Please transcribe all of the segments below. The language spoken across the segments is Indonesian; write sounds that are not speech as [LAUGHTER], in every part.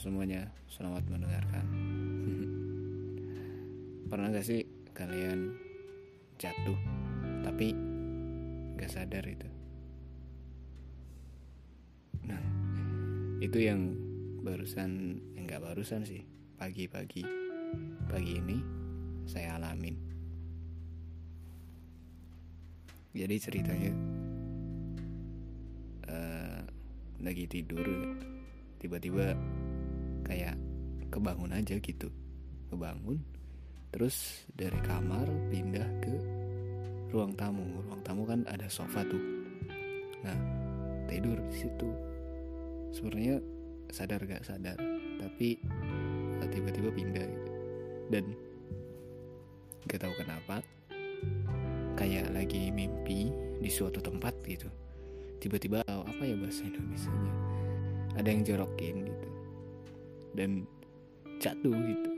semuanya, selamat mendengarkan. [LAUGHS] Pernah gak sih kalian jatuh tapi gak sadar itu? Nah, itu yang barusan, enggak barusan sih, pagi-pagi, pagi ini saya alamin. Jadi ceritanya uh, lagi tidur tiba-tiba kayak kebangun aja gitu. Kebangun terus dari kamar pindah ke ruang tamu. Ruang tamu kan ada sofa tuh. Nah tidur di situ. Sebenarnya sadar gak sadar tapi tiba-tiba pindah gitu. dan gak tahu kenapa kayak lagi mimpi di suatu tempat gitu. Tiba-tiba apa ya bahasa Indonesia nya ada yang jorokin gitu dan jatuh gitu.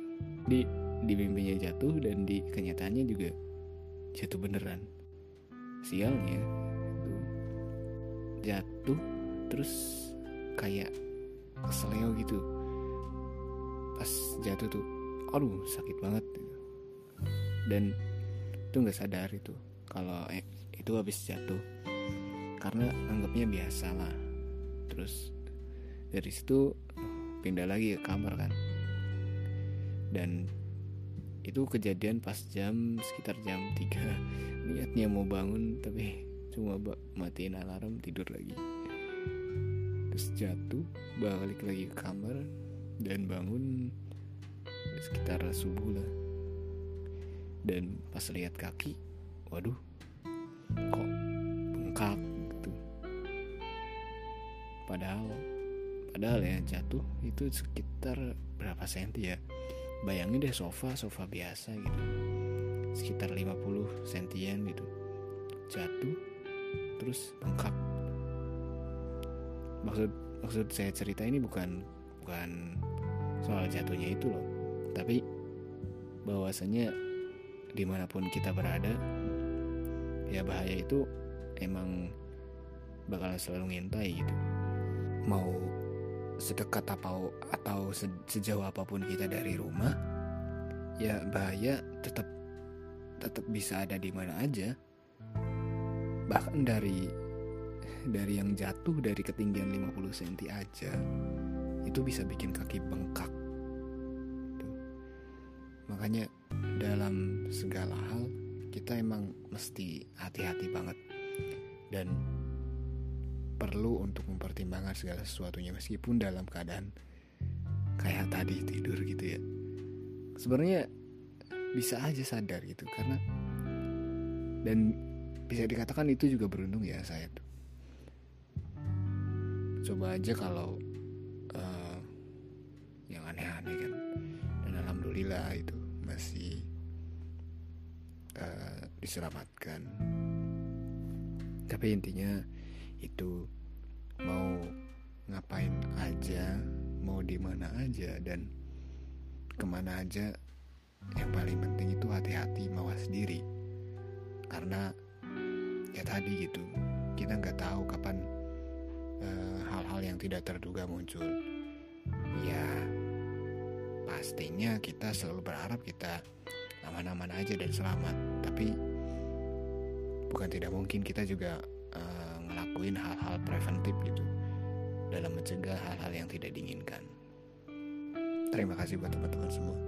Di di mimpinya jatuh dan di kenyataannya juga jatuh beneran. Sialnya itu jatuh terus kayak keseleo gitu. Pas jatuh tuh aduh sakit banget gitu. dan itu nggak sadar itu kalau eh, itu habis jatuh. Karena anggapnya biasa lah. Terus dari situ pindah lagi ke kamar kan. Dan itu kejadian pas jam sekitar jam 3 niatnya mau bangun tapi cuma matiin alarm tidur lagi. Terus jatuh balik lagi ke kamar dan bangun sekitar subuh lah. Dan pas lihat kaki waduh kok padahal ya jatuh itu sekitar berapa senti ya. Bayangin deh sofa sofa biasa gitu. Sekitar 50 sentian gitu. Jatuh terus bengkak. Maksud maksud saya cerita ini bukan bukan soal jatuhnya itu loh. Tapi bahwasanya di mana pun kita berada ya bahaya itu emang bakal selalu ngintai gitu. Mau sedekat apa atau sejauh apa pun kita dari rumah ya bahaya tetap tetap bisa ada di mana aja. Bahkan dari dari yang jatuh dari ketinggian 50 cm aja itu bisa bikin kaki bengkak. Tuh. makanya dalam segala hal kita emang mesti hati-hati banget. Dan perlu untuk mempertimbangkan segala sesuatunya meskipun dalam keadaan kayak tadi tidur gitu ya. Sebenarnya bisa aja sadar gitu karena dan bisa dikatakan itu juga beruntung ya saya tuh coba aja kalau uh, yang aneh-aneh kan. Dan alhamdulillah itu masih uh, diselamatkan. Tapi intinya itu mau ngapain aja mau di mana aja dan ke mana aja yang paling penting itu hati-hati mawas diri. Karena ya tadi gitu kita nggak tahu kapan eh, hal-hal uh, yang tidak terduga muncul. Ya pastinya kita selalu berharap kita aman-aman aja dan selamat. Tapi bukan tidak mungkin kita juga ngelakuin hal-hal preventif gitu dalam mencegah hal-hal yang tidak diinginkan. Terima kasih buat teman-teman semua.